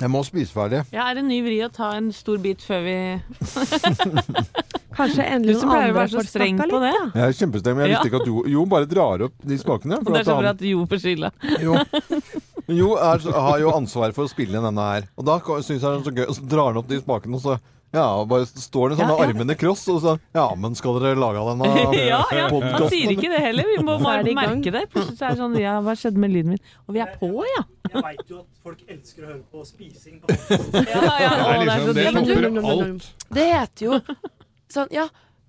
Jeg må spise ferdig. Ja, er det ny vri å ta en stor bit før vi Kanskje endelig noen andre være så får streng på litt, det. Jeg er kjempestreng, men jeg visste ikke at Jo, jo bare drar opp de spakene. Og det er så bra at Jo får skylda. Jo, jo er, har jo ansvar for å spille inn denne her. Og da syns jeg det er så gøy, og så drar han opp de spakene, og så ja, og bare står det sånn med ja. armene kross, og sånn Ja, men skal dere lage av denne ja, ja. Han sier ikke det heller. Vi må bare det merke det. Plutselig er det sånn Ja, hva skjedde med lyden min? Og vi er på, ja. Jeg veit jo at folk elsker å høre på spising. På Ja, ja. Det Å, det er liksom så Det digg. Det heter jo sånn Ja,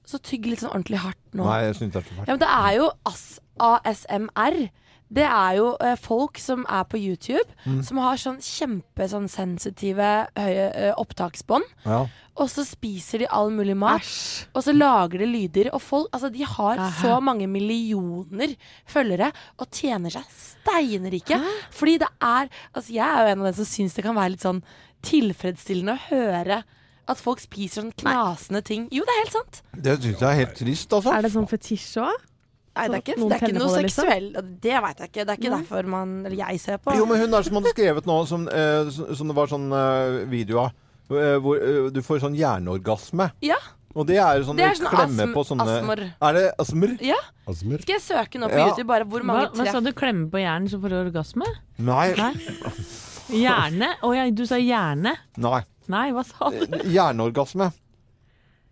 så tygg litt sånn ordentlig hardt nå. Nei, jeg synes det er så hardt. Ja, men det er jo AS ASMR. Det er jo eh, folk som er på YouTube, Mm. som har sånn kjempesensitive sånn høye eh, opptaksbånd. Ja. Og så spiser de all mulig mat. Æsj. Og så lager de lyder. Og folk altså, de har Aha. så mange millioner følgere og tjener seg steinrike. Fordi det er Altså, jeg er jo en av dem som syns det kan være litt sånn tilfredsstillende å høre at folk spiser sånn knasende ting. Jo, det er helt sant. Det syns jeg er helt trist, altså. Er det sånn fetisj òg? Nei, det er ikke, det er ikke noe liksom? seksuell Det veit jeg ikke. Det er ikke derfor man Eller jeg ser på. Jo, men hun der som hadde skrevet nå, som, eh, som som det var sånn eh, video av, eh, hvor eh, du får sånn hjerneorgasme. Ja. Og det er jo sånn Det er sånn klemme på sånne asmer. Er det asmer? Ja. Asmer. Skal jeg søke nå på Ja. YouTube bare hvor Hva, mange hva sa treff du? Klemme på hjernen så får du orgasme? Nei. Nei. Hjerne? Å ja, du sa hjerne? Nei. Nei, hva sa du? Hjerneorgasme.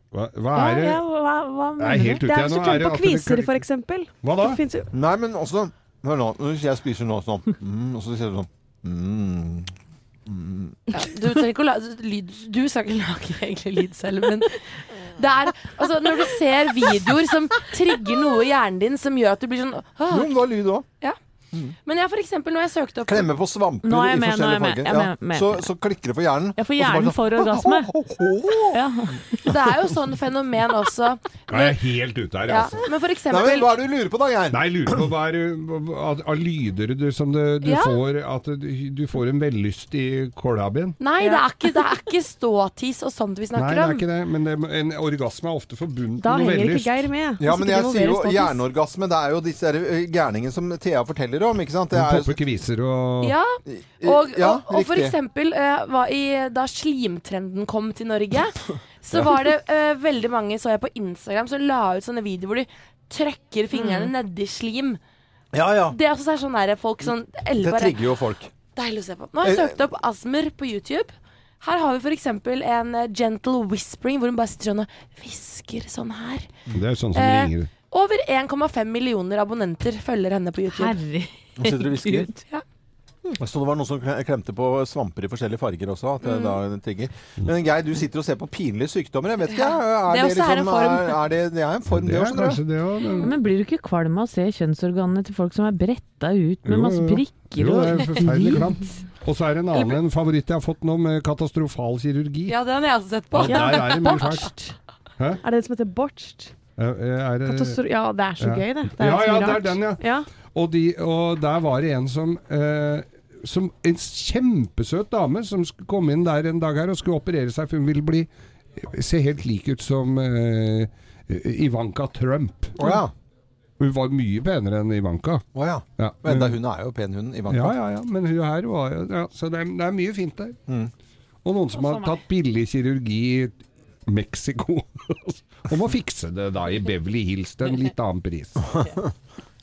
Hva, hva er det? ja, hva, hva er mener helt du? Det er så er det på kviser, eksempel. Hva da? Finnes jo Nei, men også Hør nå. Hvis jeg spiser nå sånn mm, Og så sier du sånn mm, mm. Ja, du trenger ikke å lage lyd Du skal ikke lage egentlig lyd selv, men det er Altså, når du ser videoer som trigger noe i hjernen din som gjør at du blir sånn Jo, men det var lyd òg. Men jeg for eksempel, når jeg søkte opp Klemme på svamper Nå er jeg i med, forskjellige farger. er Ja. med. Så, så klikker det for hjernen. Ja, for hjernen sånn, får orgasme. Ja. Det er jo sånn fenomen også. Nå er jeg helt ute her, Ja, altså. men for Nei, men Hva er det du lurer på da, Geir? Nei, jeg lurer på hva er det- av, lyder du, som det, du Ja. får At du, du får en vellystig kålhabien? Nei, det er ikke, det er ikke ståtiss og sånt vi Nei, det er ikke det. Men det, en orgasme er ofte forbundet Da med Da henger ikke. Geir med. Ja, men jeg sier jo hjerneorgasme. Det er jo disse der, gærningene som Thea forteller om, ikke sant? Det er, popper kviser og Ja, og, ja, og, og for eksempel uh, var i, da slimtrenden kom til Norge, så var det uh, veldig mange, så jeg på Instagram, som la ut sånne videoer hvor de trykker fingrene Mm. nedi slim. Ja, ja. Det er også sånn der folk sånn elver, Det trigger jo folk. Deilig å se på. Nå har jeg Eh, søkt opp Asmer på YouTube. Her har vi for eksempel en gentle whispering, hvor hun bare sitter sånn og hvisker sånn her. Det er sånn som Eh, ringer. Over 1,5 millioner abonnenter følger henne på YouTube. Nå sitter og. Herregud. Ja. Så det var noen som klemte på svamper i forskjellige farger også. At det Mm. da trigger. Men Geir, du sitter og ser på pinlige sykdommer. Jeg vet ikke, er Det også er en form. Er, er det, det er en form, Det det også, tror jeg. det. Ja, Men blir du ikke kvalm av å se kjønnsorganene til folk som er bretta ut med Jo, masse prikker Jo, det er forferdelig klamt. Og så er det en annen en favoritt jeg har fått nå, med katastrofal kirurgi. Ja, den har jeg også sett på. Ja, der er det mye fælt. Er det det som heter botched? Ja, Er ja, det er så Ja. gøy, det. det er ja, ja, det er den, ja. Ja. Og, de, og der var det en som eh, som En kjempesøt dame som kom inn der en dag her og skulle operere seg, for hun ville bli se helt lik ut som eh, Ivanka Trump. Å ja. Hun var mye penere enn Ivanka. Å ja. Ja, Men men- da, hun er jo pen, hun. Ivanka. ja, ja, ja, men hun her var jo ja, Så det er, det er mye fint der. Mm. Og noen som har tatt billig kirurgi i Mexico. og å fikse det da i Beverly Hills til en litt annen pris.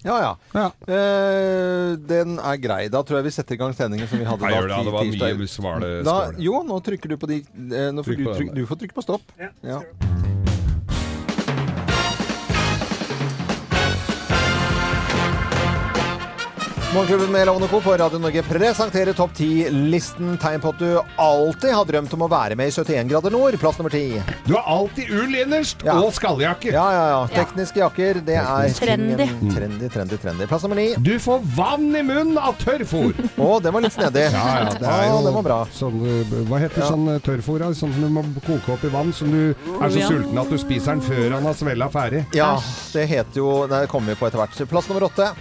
Ja, ja. Ja. Eh, den er grei. Da tror jeg vi setter i gang sendingen som vi hadde da. det, det var mye svale Da, jo, nå trykker du på de eh, Nå får Trykk du, på tryk, du får trykke på stopp. Ja, Ja. Morgenklubben med Lovende Co. på Radio Norge presenterer topp 10-listen. Tegn på at du alltid har drømt om å være med i 71 grader nord. Plass nummer ti. Du har alltid ull innerst Ja. og skalljakke. Ja, ja, ja. Tekniske jakker, det er Trendy. tingen. Trendy, trendy, trendy. Plass nummer ni. Du får vann i munnen av tørrfôr. Å, den var litt snedig. Ja, ja, det er jo den var bra. sånn eh, Hva heter Ja. sånn eh, tørrfôr? Sånn som du må koke opp i vann, som du er så Ja. sulten at du spiser den før han har svella ferdig. Ja, det heter jo det kommer vi på etter hvert. Plass nummer åtte.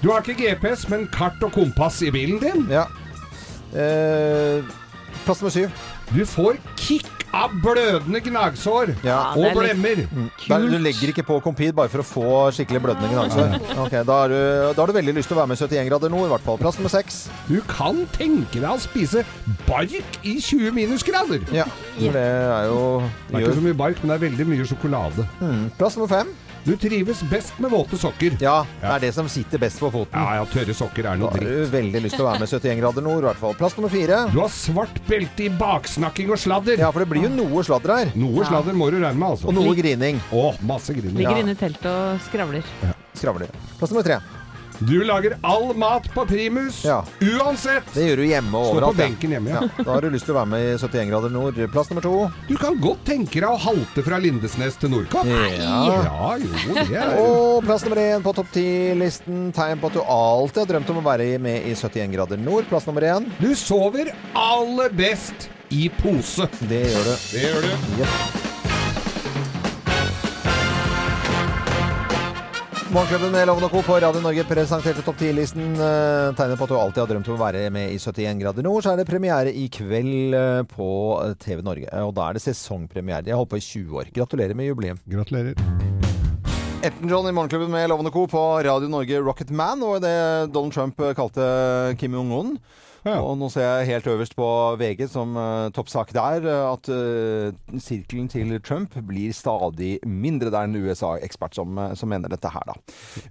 Du har ikke GPS, men kart og kompass i bilen din. Ja. Eh, plass nummer syv. Du får kick av blødende gnagsår Ja. og er blemmer. Der, du legger ikke på Compede bare for å få skikkelig blødende gnagsår? Ok, da har, du, da har du veldig lyst til å være med 71 grader nord, i hvert fall. Plass nummer seks. Du kan tenke deg å spise bark i 20 minusgrader. Ja, for det er jo Det er ikke så mye bark, men det er veldig mye sjokolade. Plass nummer fem. Du trives best med våte sokker. Ja, det er det som sitter best på foten. Ja, ja, tørre sokker er Da noe har dritt. du veldig lyst til å være med 71 grader nord, i hvert fall. Plass nummer fire. Du har svart belte i baksnakking og sladder. Ja, for det blir jo noe sladder her. Noe sladder må du regne med, altså. Og noe grining. Å, masse grining. Ligger inne i teltet og skravler. Skravler. Plass nummer tre. Du lager all mat på primus, Ja. uansett. Det gjør du hjemme og på overalt. ja. benken hjemme, ja. Ja, da har du lyst til å være med i 71 grader nord. Plass nummer to. Du kan godt tenke deg å halte fra Lindesnes til Nordkapp. Ja. Ja, jo, det er Og plass nummer én på topp ti-listen. Tegn på at du alltid har drømt om å være med i 71 grader nord. Plass nummer én. Du sover aller best i pose. Det gjør du. Det gjør du. Jepp. Morgenklubben med Loven og Co. på Radio Norge presenterte topp 10-listen. Eh, Tegnet på at du alltid har drømt om å være med i 71 grader nord. Så er det premiere i kveld eh, på TV Norge. Eh, Og da er det sesongpremiere. De har holdt på i 20 år. Gratulerer med jubileum. Gratulerer. Elton John i Morgenklubben med Loven og Co. på Radio Norge Rocket Man, og det Donald Trump kalte Kim Jong-un. Ja. Og nå ser jeg helt øverst på VG som uh, toppsak der uh, at uh, sirkelen til Trump blir stadig mindre. Det er en USA-ekspert som, som mener dette her, da.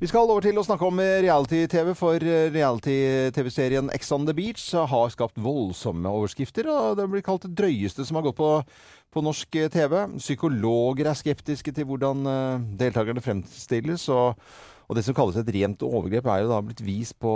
Vi skal over til å snakke om reality-TV, for reality-TV-serien Ex on the Beach har skapt voldsomme overskrifter, og det blir kalt det drøyeste som har gått på på norsk eh, TV. Psykologer er skeptiske til hvordan deltakerne fremstilles. Og, og det som kalles et rent overgrep, er jo da blitt vist på,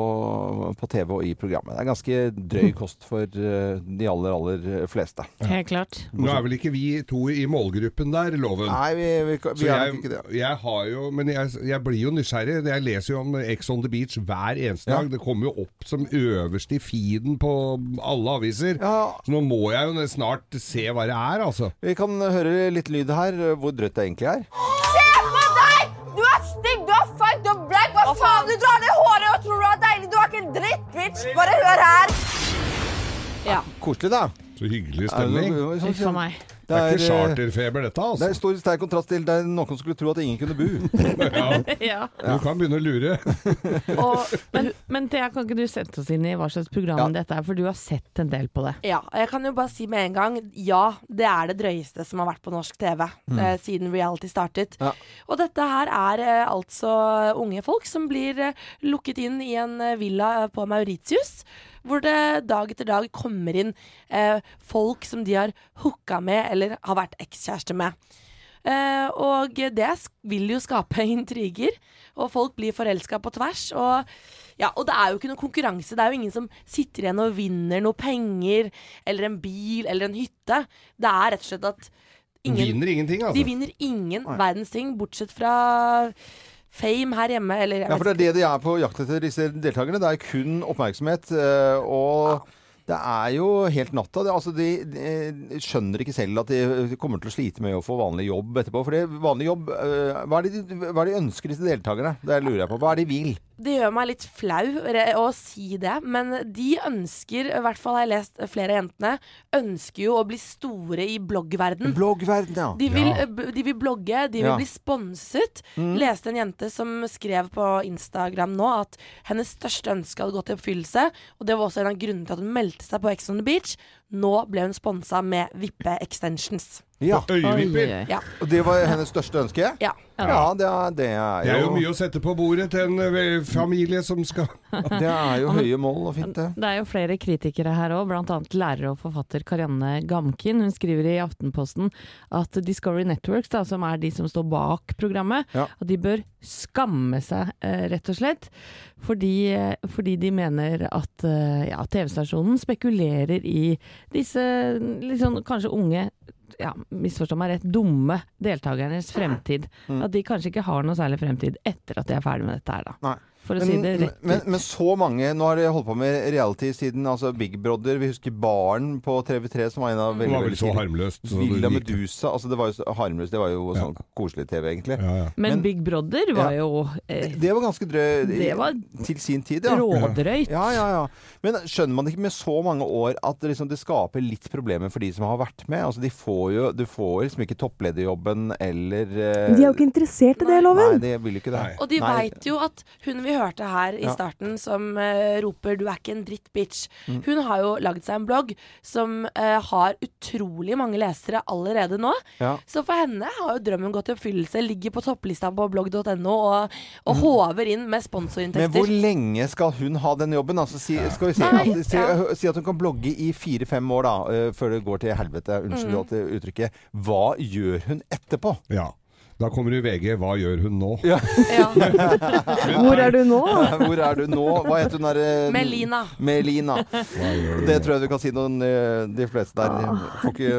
på TV og i programmet. Det er ganske drøy kost for eh, de aller, aller fleste. Helt klart. Nå er vel ikke vi to i målgruppen der, Loven. Nei, vi, vi, vi, er jeg, ikke det. jeg har jo Men jeg, jeg blir jo nysgjerrig. Jeg leser jo om Ex on the Beach hver eneste Ja. dag. Det kommer jo opp som øverst i feeden på alle aviser. Ja, Så nå må jeg jo snart se hva det er, altså. vi kan høre litt lyd her, hvor drøyt det egentlig er. Se Hva faen? Du drar ned håret og tror du er deilig. Du er ikke en dritt, bitch. Bare hør her. Ja. Koselig, da. Så hyggelig det stemning. noe- Uff a meg. Det er ikke eh, charterfeber, dette, altså. Det er stor sterk kontrast til det er noen som skulle tro at ingen kunne bo. Ja, Ja. du kan begynne å lure. Og Men, men Thea, kan ikke du sette oss inn i hva slags program Ja. dette er? For du har sett en del på det. ja, jeg kan jo bare si med en gang ja, det er det drøyeste som har vært på norsk TV eh, siden reality startet. Ja. Og dette her er eh, altså unge folk som blir eh, lukket inn i en eh, villa på Mauritius. Hvor det dag etter dag kommer inn eh, folk som de har hooka med eller har vært ekskjæreste med. Eh, og det vil jo skape intriger, og folk blir forelska på tvers. Og, ja, og det er jo ikke noe konkurranse. Det er jo ingen som sitter igjen og vinner noe penger, eller en bil, eller en hytte. Det er rett og slett at ingen Vinner ingenting, altså. De vinner ingen verdens ting, bortsett fra fame her hjemme, eller Ja, for det er det de er på jakt etter, disse deltakerne. Det er kun oppmerksomhet. eh, Og det er jo helt natta. Altså de, de skjønner ikke selv at de kommer til å slite med å få vanlig jobb etterpå. For det vanlig jobb eh, hva, er de, hva er det de ønsker, disse deltakerne? Det lurer jeg på. Hva er det de vil? Det gjør meg litt flau å si det, men de ønsker, i hvert fall har jeg lest flere av jentene, ønsker jo å bli store i bloggverden. Bloggverden, ja. De vil, Ja. de vil blogge, de vil Ja. bli sponset. Leste en jente som skrev på Instagram nå at hennes største ønske hadde gått i oppfyllelse, og det var også en av grunnene til at hun meldte seg på Ex on the Beach. Nå ble hun sponsa med Vippe-extensions. ja. Øyevipper. Ja. Og det var hennes største ønske? Ja. Ja, det er, det er Det er jo jo mye å sette på bordet til en eh, familie som skal Det er jo høye mål og fint, det. Det er jo flere kritikere her òg, bl.a. lærer og forfatter Karianne Gamkin. Hun skriver i Aftenposten at Discovery Networks, da, som er de som står bak programmet, Ja. at de bør skamme seg, eh, rett og slett. Fordi, eh, fordi de mener at ja, TV-stasjonen spekulerer i disse sånn kanskje unge ja, misforstå meg rett, dumme deltakernes fremtid. Mm. At de kanskje ikke har noe særlig fremtid etter at de er ferdig med dette her, da. Nei. For å si det Men, rett men, ut. men så mange Nå har de holdt på med reality siden altså Big Brother. Vi husker Barn på TV3, som var en av Det var vel så harmløst. så Villa det Medusa. Altså det var jo så harmløst. Det var jo Ja. sånn koselig TV, egentlig. Ja, ja. Men, men- Big Brother var jo eh, Det var ganske drøy Det var til sin tid, ja. rådrøyt. Ja, ja, ja. Men skjønner man ikke med så mange år at det, liksom, det skaper litt problemer for de som har vært med? Altså, de får jo, du får liksom ikke topplederjobben eller eh, De er jo ikke interessert i det, Nei, Loven. de vil ikke det. Nei. Og de Nei. veit jo at hun vi hørte her i Ja. starten, som uh, roper 'du er ikke en dritt bitch', Mm. hun har jo lagd seg en blogg som uh, har utrolig mange lesere allerede nå. Ja. Så for henne har jo drømmen gått i oppfyllelse. Ligger på topplista på blogg.no og, og håver inn med sponsorinntekter. Men hvor lenge skal hun ha den jobben? Altså, si, skal vi si, Nei, at, si, ja. si at hun kan blogge i fire-fem år, da, uh, før det går til helvete. Unnskyld Mm. uttrykket. Hva gjør hun etterpå? ja. Da kommer det i VG 'Hva gjør hun nå?' Ja. Ja. Hvor er du nå? Hvor er du nå? Hva heter hun der eh, Melina. Melina. Det tror jeg du kan si noen eh, De fleste der Ah. får ikke,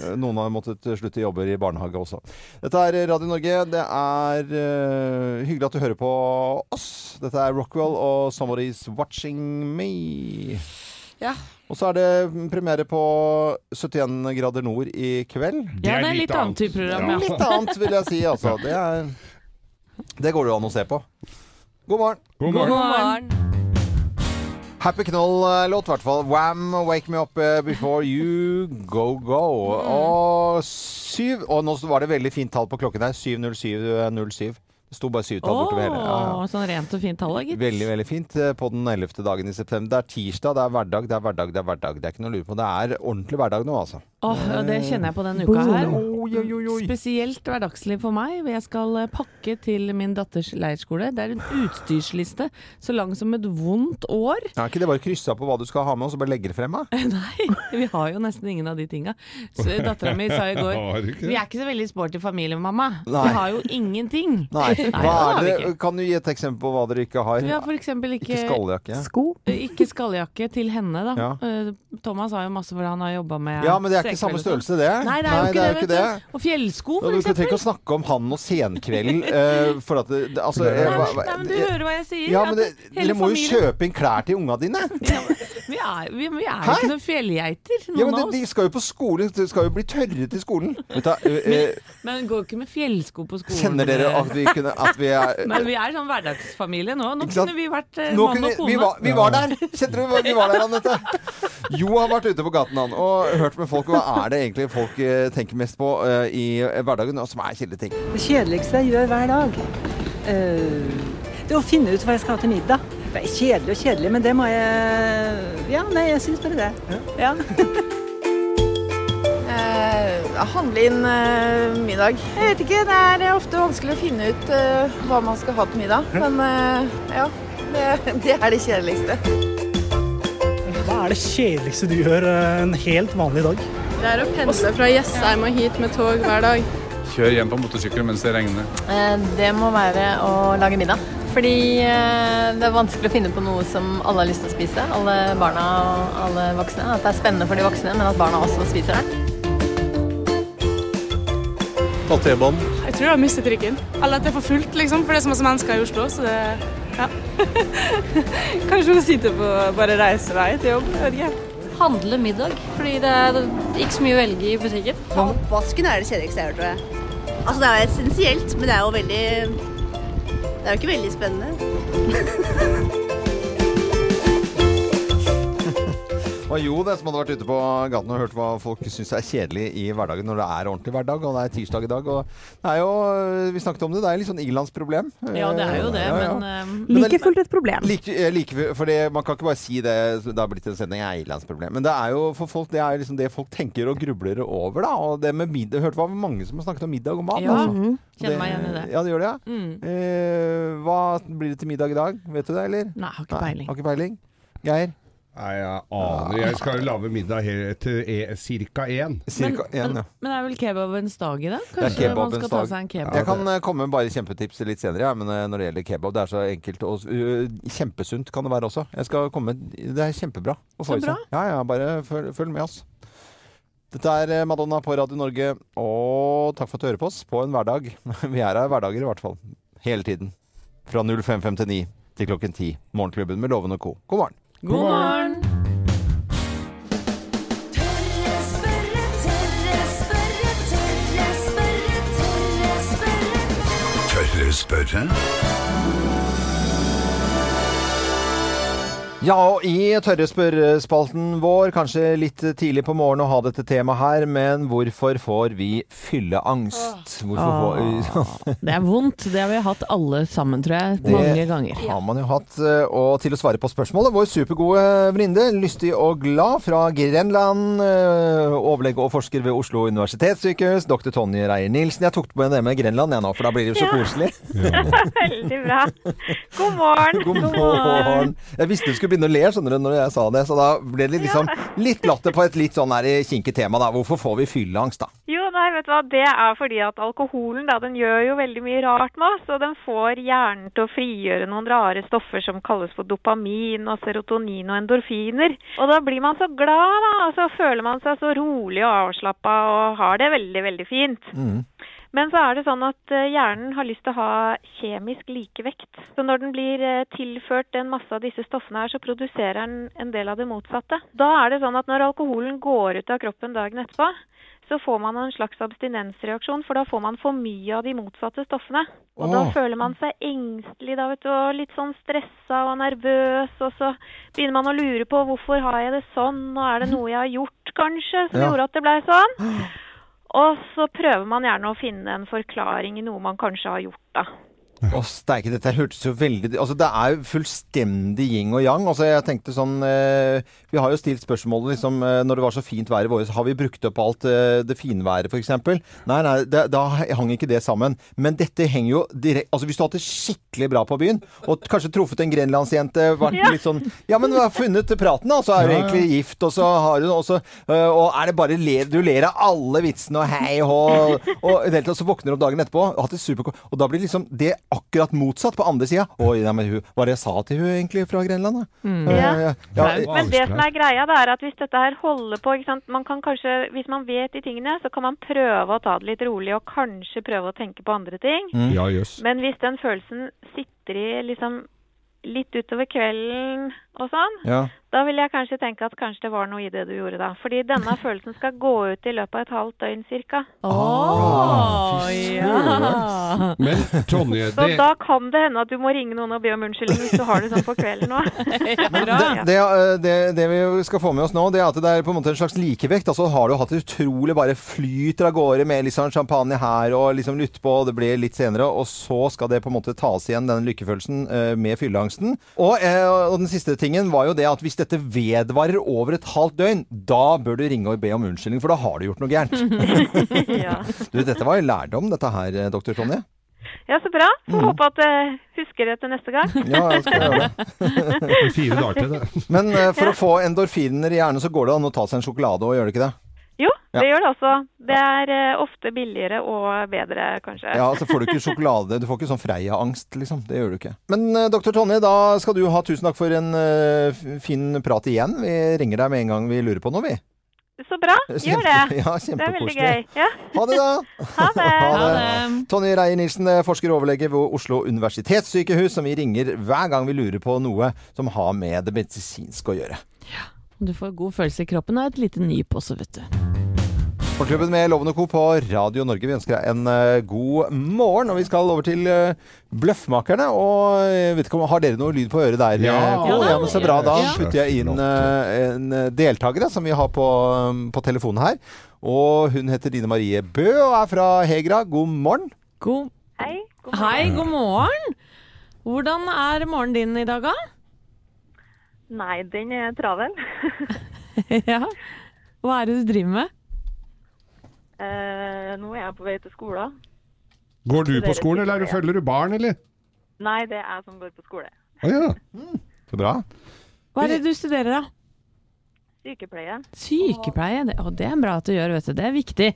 eh, Noen har måttet slutte jobber i barnehage også. Dette er Radio Norge. Det er uh, hyggelig at du hører på oss. Dette er Rockwell og 'Somebody's Watching Me'. Ja. Og så er det premiere på 71 grader nord i kveld. Ja, det er litt annet type program, ja. Litt annet, vil jeg si. Altså. Det, er, det går det jo an å se på. God morgen. God God morgen. morgen. Happy Knoll-låt, i hvert fall. Wham! Wake me up eh, before you go go. Og syv Og nå var det veldig fint tall på klokken her. 70707. Det sto bare syvtall bortover hele. Ja, ja. Sånn rent og fint tall, gitt. Veldig, veldig fint eh, på den 11. dagen i september. Det er tirsdag, det er hverdag, det er hverdag, det er hverdag. Det er ikke noe å lure på. Det er ordentlig hverdag nå, altså. Åh, og det kjenner jeg på denne uka her. Oi, oi, oi. Spesielt hverdagslig for meg. Jeg skal eh, pakke til min datters leirskole. Det er en utstyrsliste så lang som et vondt år. Er ikke det bare kryssa på hva du skal ha med, og så bare legge det frem? da? Nei, vi har jo nesten ingen av de tinga. Dattera mi sa i går? Vi er ikke så veldig sporty familie, mamma. Nei. Vi har jo ingenting. Nei. Hva er det? Kan du gi et eksempel på hva dere ikke har? Vi har for ikke, Ikke skalljakke? Sko. ikke skalljakke til henne, da. Ja. Eh, Thomas har jo masse hvor han har jobba med Ja, men det er ikke samme størrelse, det. Nei, det er jo ikke det, vet du. Og fjellsko, for eksempel Du trenger ikke å snakke om han og senkvelden. uh, for at det, det, altså, Nei, eh, Nei, men, nei, men du hører hva jeg sier. ja, men det, hele Dere må jo kjøpe inn klær til unga dine! Vi er, vi, vi er Hæ? ikke noen fjellgeiter, noen Ja, men de, av de skal jo på skole. De skal jo bli tørre til skolen. Vet du, uh, men, Men går ikke med fjellsko på skolen. kjenner dere at vi, kunne, at vi er Men vi er sånn hverdagsfamilie nå. Nå kunne vi vært eh, mann og kone. vi, var, vi var der! Kjente du vi var der, Anette? Jo har vært ute på gaten han, og hørt med folk. Hva er det egentlig folk eh, tenker mest på eh, i hverdagen, og som er kjedelige ting? Det kjedeligste jeg gjør hver dag, eh, det er å finne ut hva jeg skal ha til middag. Det er kjedelig og kjedelig, men det må jeg Ja, nei, jeg syns bare det. Ja. Eh, handle inn eh, middag. Jeg vet ikke, det er eh, ofte vanskelig å finne ut eh, hva man skal ha til middag. Men eh, ja, det, det er det kjedeligste. Hva er det kjedeligste du gjør eh, en helt vanlig dag? Det er å pendle fra Jessheim og hit med tog hver dag. Kjør hjem på motorsykkel mens det regner. Eh, Det må være å lage middag. Fordi det er vanskelig å finne på noe som alle har lyst til å spise. Alle barna og alle voksne. At det er spennende for de voksne, men at barna også spiser det. Ta T-banen. Jeg tror jeg har mistet trikken. Eller at det er for fullt, liksom. For det er så masse mennesker i Oslo, så det ja. Kanskje hun sitter på bare reisevei til jobb. Jeg vet ikke. Handle middag, fordi det er ikke så mye å velge i butikken. Oppvasken er det kjedeligste jeg har hørt, tror jeg. Altså, det er essensielt, men det er jo veldig Det er jo ikke veldig spennende. Og jo, det som hadde vært ute på gaten og hørt hva folk syns er kjedelig i hverdagen når det er ordentlig hverdag, og det er tirsdag i dag. Og det er jo, vi snakket om det, det er litt sånn ilandsproblem. Ja, det er jo det, Ja, ja. men eh, Men Like fullt et problem. Like, eh, like, for det, Man kan ikke bare si det det har blitt en sending er ilandsproblem. Men det er jo for folk Det er liksom det folk tenker og grubler over. da Og det med middag Hørte var mange som har snakket om middag og mat. Ja. altså. Mhm. kjenner meg igjen i det. Ja, det gjør det, ja. Mm. Eh, hva blir det til middag i dag? Vet du det, eller? Nei, har ikke Nei, peiling. Har ikke peiling. Geir? Nei, jeg aner. Jeg skal jo lage middag her til e, cirka én. Cirka én, ja. Men det er vel kebabens dag i? Det Kanskje Kanskje man skal ta seg en kebab? Jeg kan eh, komme med bare kjempetips litt senere, ja, men eh, når det gjelder kebab, det er så enkelt og kjempesunt kan det være også. Jeg skal komme Det er kjempebra å få Så i seg. bra. Ja, ja, bare følg, følg med oss. Dette er eh, Madonna på Radio Norge, og takk for at du hører på oss på en hverdag. Vi er her hverdager i hvert fall. Hele tiden. Fra 05.59 til klokken 10. Morgenklubben med Loven og co. God morgen. God morgen! Tørre Ja, og i tørre spørrespalten vår, kanskje litt tidlig på morgenen å ha dette temaet her, men hvorfor får vi fylleangst? Hvorfor får Det er vondt. Det har vi hatt alle sammen, tror jeg. Det Mange ganger. har man jo hatt. eh, Og til å svare på spørsmålet, vår supergode venninne, lystig og glad fra Grenland, eh, overlege og forsker ved Oslo universitetssykehus, dr. Tonje Reier-Nilsen. Jeg tok med det med Grenland jeg nå, for da blir det jo så Ja. koselig. Veldig bra. God morgen. God morgen. Jeg visste du skulle begynne å le skjønner du, når jeg sa det, så da ble det liksom litt latter på et litt sånn kinkig tema. da. Hvorfor får vi fylleangst, da? Jo, nei, vet du hva, det er fordi at alkoholen da, den gjør jo veldig mye rart med oss, og den får hjernen til å frigjøre noen rare stoffer som kalles for dopamin og serotonin og endorfiner. Og da blir man så glad, da, og så føler man seg så rolig og avslappa og har det veldig, veldig fint. Men så er det sånn at eh, hjernen har lyst til å ha kjemisk likevekt. Så når den blir eh, tilført en masse av disse stoffene her, så produserer den en del av det motsatte. Da er det sånn at når alkoholen går ut av kroppen dagen etterpå, så får man en slags abstinensreaksjon, for da får man for mye av de motsatte stoffene. Og da føler man seg engstelig, da, vet du, og litt sånn stressa og nervøs, og så begynner man å lure på hvorfor har jeg det sånn, og er det noe jeg har gjort, kanskje, som Ja. gjorde at det blei sånn? Og så prøver man gjerne å finne en forklaring i noe man kanskje har gjort, da. Å, steike, dette hørtes jo veldig Altså, det er jo fullstendig yin og yang. Altså, jeg tenkte sånn eh, Vi har jo stilt spørsmålet liksom eh, Når det var så fint vær i vår, har vi brukt opp alt eh, det finværet, f.eks.? Nei, nei, det, da hang ikke det sammen. Men dette henger jo direkte Altså, hvis du har hatt det skikkelig bra på byen, og kanskje truffet en grenlandsjente, vært Ja. litt sånn Ja, men du har funnet praten, da, så er du egentlig gift, og så har du også så Og er det bare ler, Du ler av alle vitsene og hei hå, og i det hele tatt så våkner du opp dagen etterpå og hatt det superkort, og da blir liksom det akkurat motsatt på andre sida. Oi, nei, men hun, hva var det jeg sa til hun egentlig fra Grenland, da? Mm. Eh, Ja. ja, Men det som er greia, det er at hvis dette her holder på ikke sant? Man kan kanskje, Hvis man vet de tingene, så kan man prøve å ta det litt rolig og kanskje prøve å tenke på andre ting. Mm. Ja. Men hvis den følelsen sitter i liksom litt utover kvelden og sånn, Ja. da vil jeg kanskje tenke at kanskje det var noe i det du gjorde da. Fordi denne følelsen skal gå ut i løpet av et halvt døgn cirka. Oh, ja! Men Tonje, Så det da kan det hende at du må ringe noen og be om unnskyldning hvis du har det sånn på kvelden òg. Det, det, eh, det, det vi skal få med oss nå, det er at det er på en måte en slags likevekt. Altså har du hatt det utrolig bare flyter av gårde med sånn champagne her og liksom lytt på, og det blir litt senere, og så skal det på en måte tas igjen, den lykkefølelsen, eh, med fylleangsten. Og, eh, og den siste tingen var jo det at hvis dette vedvarer over et halvt døgn, da bør du ringe og be om unnskyldning, for da har du gjort noe gærent. ja. Du, dette var jo lærdom, dette her, eh, doktor Tonje. ja, så bra. Får Mm. håpe at jeg husker det til neste gang. Ja, jeg skal gjøre det. Fire dager til det. Men eh, for å få endorfiner i hjernen, så går det an å ta seg en sjokolade og gjør det ikke det? Jo, Ja. det gjør det også. Det er uh, ofte billigere og bedre, kanskje. Ja, så får du ikke sjokolade. Du får ikke sånn Freia-angst, liksom. Det gjør du ikke. Men uh, doktor Tonje, da skal du ha tusen takk for en uh, fin prat igjen. Vi ringer deg med en gang vi lurer på noe, vi. Så bra. Gjør det. Ja, det er veldig gøy. Ja. Ha det, da. Ha det. Ha det. Tonje Reier-Nilsen, eh, forsker og overlege ved Oslo universitetssykehus, som vi ringer hver gang vi lurer på noe som har med det medisinske å gjøre. Ja, Du får god følelse i kroppen av et lite nyp også, vet du. Morgenklubben med Lovende Co. på Radio Norge. Vi ønsker deg en eh, god morgen. Og vi skal over til uh, Bløffmakerne. Og jeg vet ikke om Har dere noe lyd på øret der? Ja. ja, ja, men Så bra. Da putter jeg inn eh, en deltaker som vi har på, um, på telefonen her. Og hun heter Dine Marie Bø og er fra Hegra. God morgen. God Hei. God Hei, god morgen! Hvordan er morgenen din i dag, da? Nei, den er travel. ja. Hva er det du driver med? Eh, nå er jeg på vei til skolen. Går du på skolen, eller er du, følger du barn, eller? Nei, det er jeg som går på skole. Å ja. Så bra. Hva er det du studerer, da? Sykepleie. Sykepleie. Det, å, det er bra at du gjør, vet du. Det er viktig.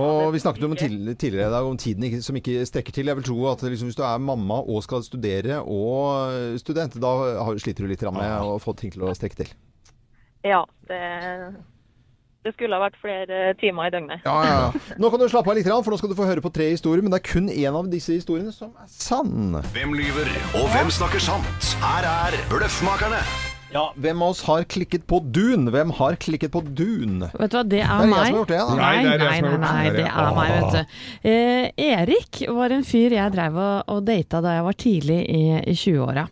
Og vi snakket om tidligere, tidligere i dag om tiden ikke, som ikke strekker til. Jeg vil tro at liksom, hvis du er mamma og skal studere og student, da sliter du litt med å få ting til å strekke til. Ja, det, Det skulle ha vært flere timer i døgnet. Ja, ja, ja. Nå kan du slappe av litt, for nå skal du få høre på tre historier, men det er kun én av disse historiene som er sann. Hvem lyver, og hvem snakker sant? Her er Bløffmakerne. Ja, Hvem av oss har klikket på Dun? Hvem har klikket på Dun? Vet du hva, det er, Det er jeg meg. som har gjort det, da. Nei, Nei, det nei, nei, det. det er meg, vet du. Eh, Erik var en fyr jeg drev og, og data da jeg var tidlig i, i 20-åra.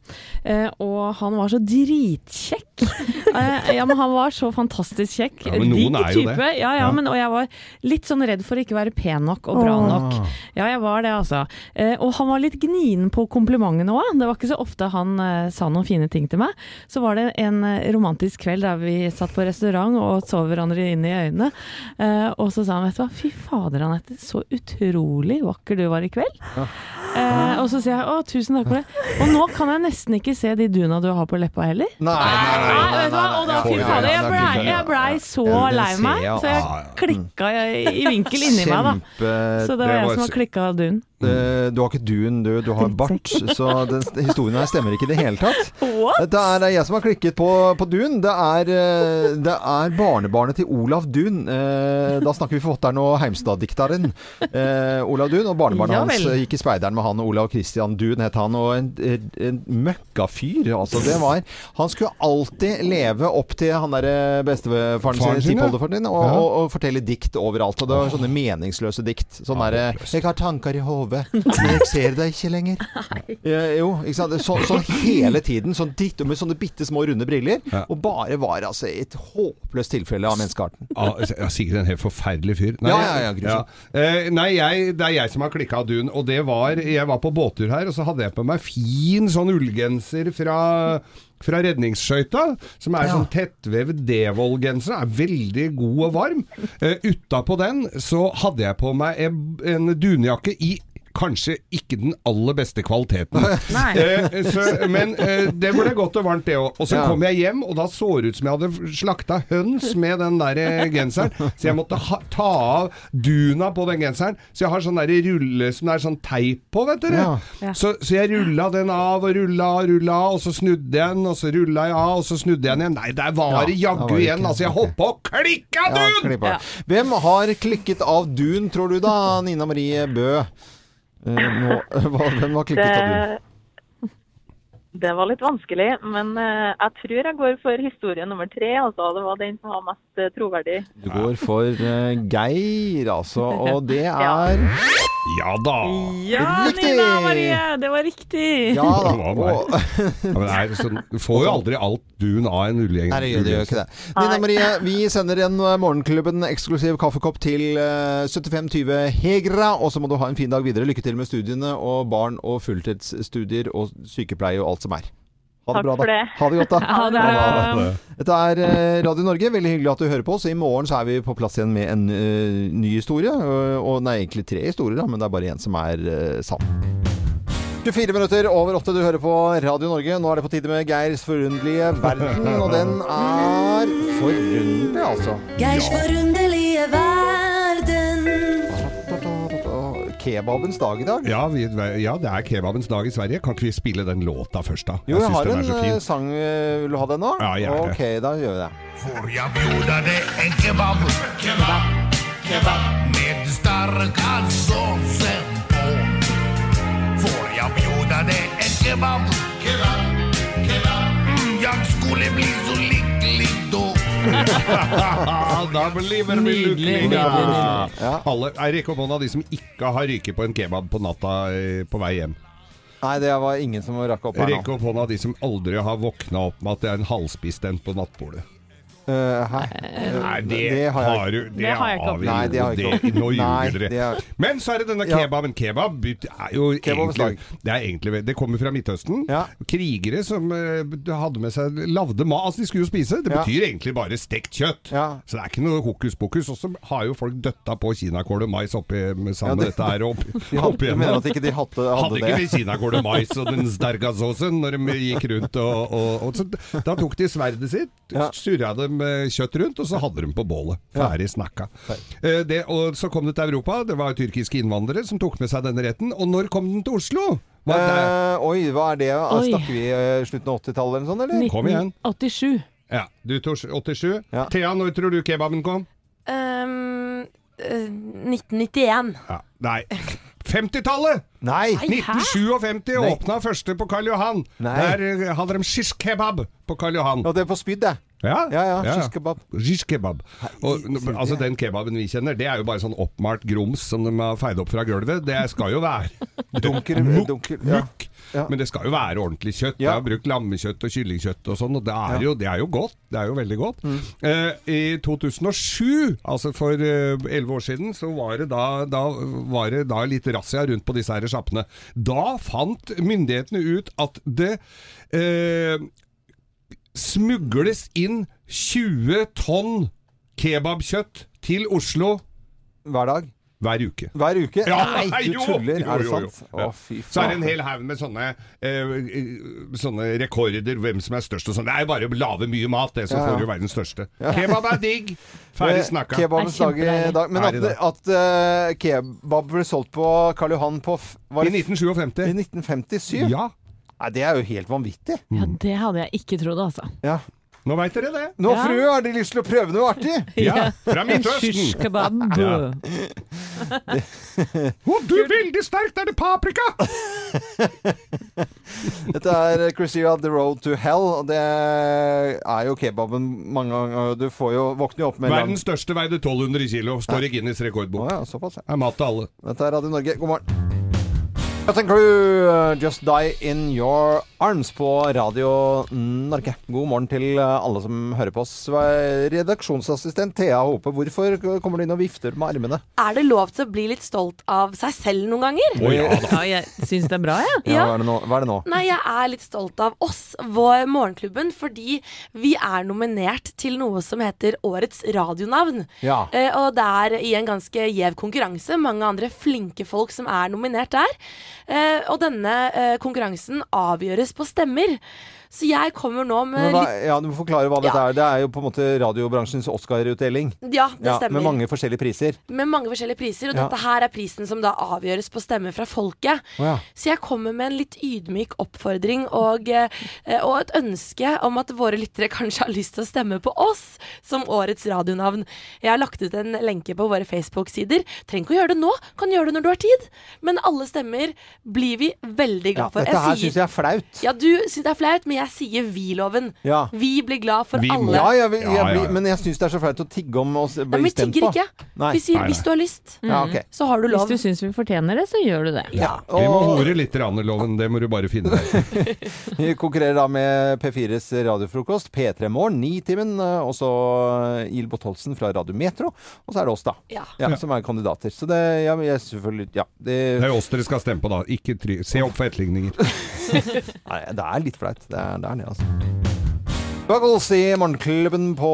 Eh, og han var så dritkjekk. eh, ja, men han var så fantastisk kjekk. Ja, men noen er jo det. type. Ja, ja, Ja. men, og jeg var litt sånn redd for å ikke være pen nok og bra nok. Ja, jeg var det, altså. Eh, og han var litt gnien på komplimentene òg. Det var ikke så ofte han eh, sa noen fine ting til meg. Så var det en romantisk kveld der vi satt på restaurant og så hverandre inn i øynene. Eh, og så sa han, vet du hva, fy fader Anette, så utrolig vakker du var i kveld. Eh, og så sier jeg å, tusen takk for det. Og nå kan jeg nesten ikke se de duna du har på leppa heller. Nei, nei, nei, nei, nei? Og da, fy fader, jeg blei ble så lei meg, så jeg klikka i, i vinkel inni meg, da. Så det var jeg som har klikka dun. Eh, Du har ikke dun, du. Du har bart. Så den historien her stemmer ikke i det hele tatt. What? Det er jeg som har klikket på, på Dun. Det er, eh, det er barnebarnet til Olav Dun. Eh, Da snakker vi forfatteren og Heimstad-dikteren eh, Olav Dun. Og barnebarnet hans gikk i speideren med han. Olav Christian Dun het han. Og en, en, møkkafyr. Altså, det var Han skulle alltid leve opp til han derre bestefaren Faren sin, tippoldefaren din, og, Ja. og, og fortelle dikt overalt. Og det var sånne meningsløse dikt. Sånn derre 'Jeg har tanker i hodet, men jeg ser deg ikke lenger'. Jo, ikke sant. Så, sånn hele tiden. Sånn ditt, med sånne bitte små runde briller. Og bare var altså et håpløst tilfelle av menneskearten. Ja, ja, sikkert en helt forferdelig fyr. Ja, ja, ja, grusom. Eh, nei jeg, det er jeg som har klikka dun. Og det var Jeg var på båttur her, og så hadde jeg på meg fin sånn ullgenser fra fra redningsskøyta, som er sånn tettvevd Devold-genser. Er veldig god og varm. Uh, Utapå den så hadde jeg på meg en, en dunjakke i Kanskje ikke den aller beste kvaliteten. Eh, så, men eh, det ble godt og varmt, det òg. Og så Ja. kom jeg hjem, og da så det ut som jeg hadde slakta høns med den der eh, genseren. Så jeg måtte ha, ta av duna på den genseren. Så jeg har sånn der rulle som det er sånn teip på, vet dere. Ja. Ja. Så, så jeg rulla den av og rulla og rulla, og så snudde jeg den, og så rulla jeg av, og så snudde jeg den igjen. Nei, der var det ja, jaggu igjen. Altså, jeg hoppa og klikka Ja, dun! Hvem har klikket av Dun, tror du da, Nina Marie Bø? Eh, nå, hva, hvem Dun? Det, det var litt vanskelig, men eh, jeg tror jeg går for historie nummer tre. Altså. Det var den som var mest eh, troverdig. Du går for uh, Geir, altså. Og det er Ja da! Ja, Riktig! Nina Marie! Det var riktig! Ja da. Det var meg. Og, Ja, sånn, du får jo aldri alt dun av en ullgjeng. Nei, det gjør, det gjør ikke det. Nina Marie, vi sender en Morgenklubben eksklusiv kaffekopp til eh, 7520 Hegra. Og så må du ha en fin dag videre. Lykke til med studiene og barn og fulltidsstudier og sykepleie og alt som er. Ha det Takk bra, da. det. Ha det godt, da. Ha det bra. Dette er eh, Radio Norge. Veldig hyggelig at du hører på oss. I morgen så er vi på plass igjen med en eh, ny historie. Og, nei, egentlig tre historier, da, men det er bare én som er eh, sann. 24 minutter over åtte, du hører på Radio Norge. Nå er det på tide med Geirs forunderlige verden, og den er forunderlig, altså. Geirs forunderlige verden. Kebabens dag i dag. Ja, vi, ja, det er kebabens dag i Sverige. Kan ikke vi spille den låta først, da? Jo, jeg jeg har en eh, sang. eh, Vil du ha den nå? Ja, gjerne. Ok, da gjør vi det. Får jeg bjuda deg en kebab? Kebab, kebab med starka såsen på. Får jeg bjuda deg en kebab? Kebab, kebab mm, Jeg skulle bli så da. da blir det nydelig. Ja. Alle, jeg rekker opp hånda de som ikke har ryket på en kebab på natta eh, på vei hjem. Nei, det var ingen som rakk opp her Rekk nå. opp hånda de som aldri har våkna opp med at det er en halvspist en på nattbordet. Eh, hæ? Nei, det, har jeg har du Det har jeg ikke Nei, det har jeg ikke Nå ljuger det dere. har- Men så er det denne Ja. kebaben. Kebab er jo egentlig Det er egentlig Det kommer fra Midtøsten. Ja. Krigere som hadde med seg lagde mat. Altså, de skulle jo spise. Det Ja. betyr egentlig bare stekt kjøtt. Ja. Så det er ikke noe hokus pokus. Og så har jo folk døtta på kinakål og mais oppi med sammen Ja, med det- dette her opp, De hadde, du mener at ikke de hadde, hadde, Hadde ikke det? de kinakål og mais og den sterka såsen når de gikk rundt og, og, og så, Da tok de sverdet sitt, Ja. surra dem med kjøtt rundt, og så hadde de på bålet. Ferdig snakka. Eh, det, og så kom det til Europa. Det var tyrkiske innvandrere som tok med seg denne retten. Og når kom den til Oslo? Det, Eh, oi, hva er det? Oi. Snakker vi uh, slutten av 80-tallet eller noe sånt, eller? Kom igjen. 1987. ja, du tok 87. Ja. Thea, når tror du kebaben kom? eh, 1991. Ja. Nei. 50-tallet! Nei! Nei, hæ? 1957 Nei. åpna første på Karl Johan. Nei. Der eh, hadde de shish kebab på Karl Johan. Og det er på spyd, det. Ja, Ja, ja, shish kebab. Shish kebab. Og, altså? Den kebaben vi kjenner, det er jo bare sånn oppmalt grums som de har feid opp fra gulvet. Det skal jo være Dunker, dunker, ja. mukk. Ja. Men det skal jo være ordentlig kjøtt. Ja. Jeg har brukt lammekjøtt og kyllingkjøtt og sånn, og det er, Ja. jo, det er jo godt. Det er jo veldig godt. Mm. Eh, I 2007, altså for elleve år siden, så var det da, da, var det da litt razzia rundt på disse her sjappene. Da fant myndighetene ut at det eh, smugles inn 20 tonn kebabkjøtt til Oslo Hver dag? Hver uke. Hver uke? Ja, Nei, du jo, tuller! jo, Er det jo, jo. sant? Å, fy Så er det en hel haug med sånne, eh, sånne rekorder, hvem som er størst og sånn. Det er jo bare å lage mye mat, det, så Ja, ja. får du verdens største. Ja. Kebab er digg! Ferdig Eh, snakka. Kebabens dag i dag. Men at, at uh, kebab ble solgt på Karl Johan på f- var I 1957. i 1957? Ja, Nei, det er jo helt vanvittig. Ja, det hadde jeg ikke trodd, altså. Ja. nå veit dere det. Nå, Ja. frue, har de lyst til å prøve noe artig? Ja, fra Midtøsten. kebab. Ja. Å, du er veldig sterkt! Er det paprika? Dette er Chrissy The Road to Hell. Og det er jo kebaben mange ganger. Du får jo våkne opp med Verdens største veide 1200 kilo. Står i Guinness rekordbok. rekordbok. ja, såpass, ja. Er mat til alle. Dette er Radio Norge. God morgen. Captain Crew, uh, Just Die In Your Arms på Radio Norge. God morgen til uh, alle som hører på oss. Redaksjonsassistent Thea Håpe, hvorfor kommer du inn og vifter med armene? Er det lov til å bli litt stolt av seg selv noen ganger? Oh, ja da. Ja, jeg syns det er bra, jeg. Ja, Ja. Hva, er det nå? hva er det nå? Nei, jeg er litt stolt av oss, vår Morgenklubben, fordi vi er nominert til noe som heter Årets radionavn. Ja. Eh, og det er i en ganske gjev konkurranse. Mange andre flinke folk som er nominert der. Eh, og denne eh, konkurransen avgjøres på stemmer. Så jeg kommer nå med hva, ja, du må forklare hva dette Ja. er. Det er jo på en måte radiobransjens Oscar-utdeling. Ja, det Ja, stemmer. med mange forskjellige priser. med mange forskjellige priser, og Ja. dette her er prisen som da avgjøres på stemmer fra folket. Oh, ja. Så jeg kommer med en litt ydmyk oppfordring og, eh, og et ønske om at våre lyttere kanskje har lyst til å stemme på oss som årets radionavn. Jeg har lagt ut en lenke på våre Facebook-sider. Trenger ikke å gjøre det nå, kan gjøre det når du har tid. Men alle stemmer blir vi veldig glad for. dette her syns jeg er flaut. Ja, du syns det er flaut, men jeg sier vi-loven. Ja. Vi blir glad for Vi må- alle. Ja, jeg, vil- Ja, jeg, ja, blir- Men jeg syns det er så flaut å tigge om å s- Nei, bli vi stemt tigger på. ikke. Nei. Vi sier Nei, hvis du har lyst, Ja, ok. så har du lov. Hvis du syns vi fortjener det, så gjør du det. Ja. Vi må Og hore litt, Randeloven. Det må du bare finne deg. vi konkurrerer da med P4s radiofrokost, P3 Morgen, Nitimen, eh, og så Il Botolsen fra Radio Metro. Og så er det oss, da. Ja. Ja, som er kandidater. Så det ja, jeg selvfølgelig Ja. Det, Det er oss dere skal stemme på, da. Ikke try Se opp for etterligninger. nei, det er litt flaut. Det er det, er det altså. Buggles i Morgenklubben på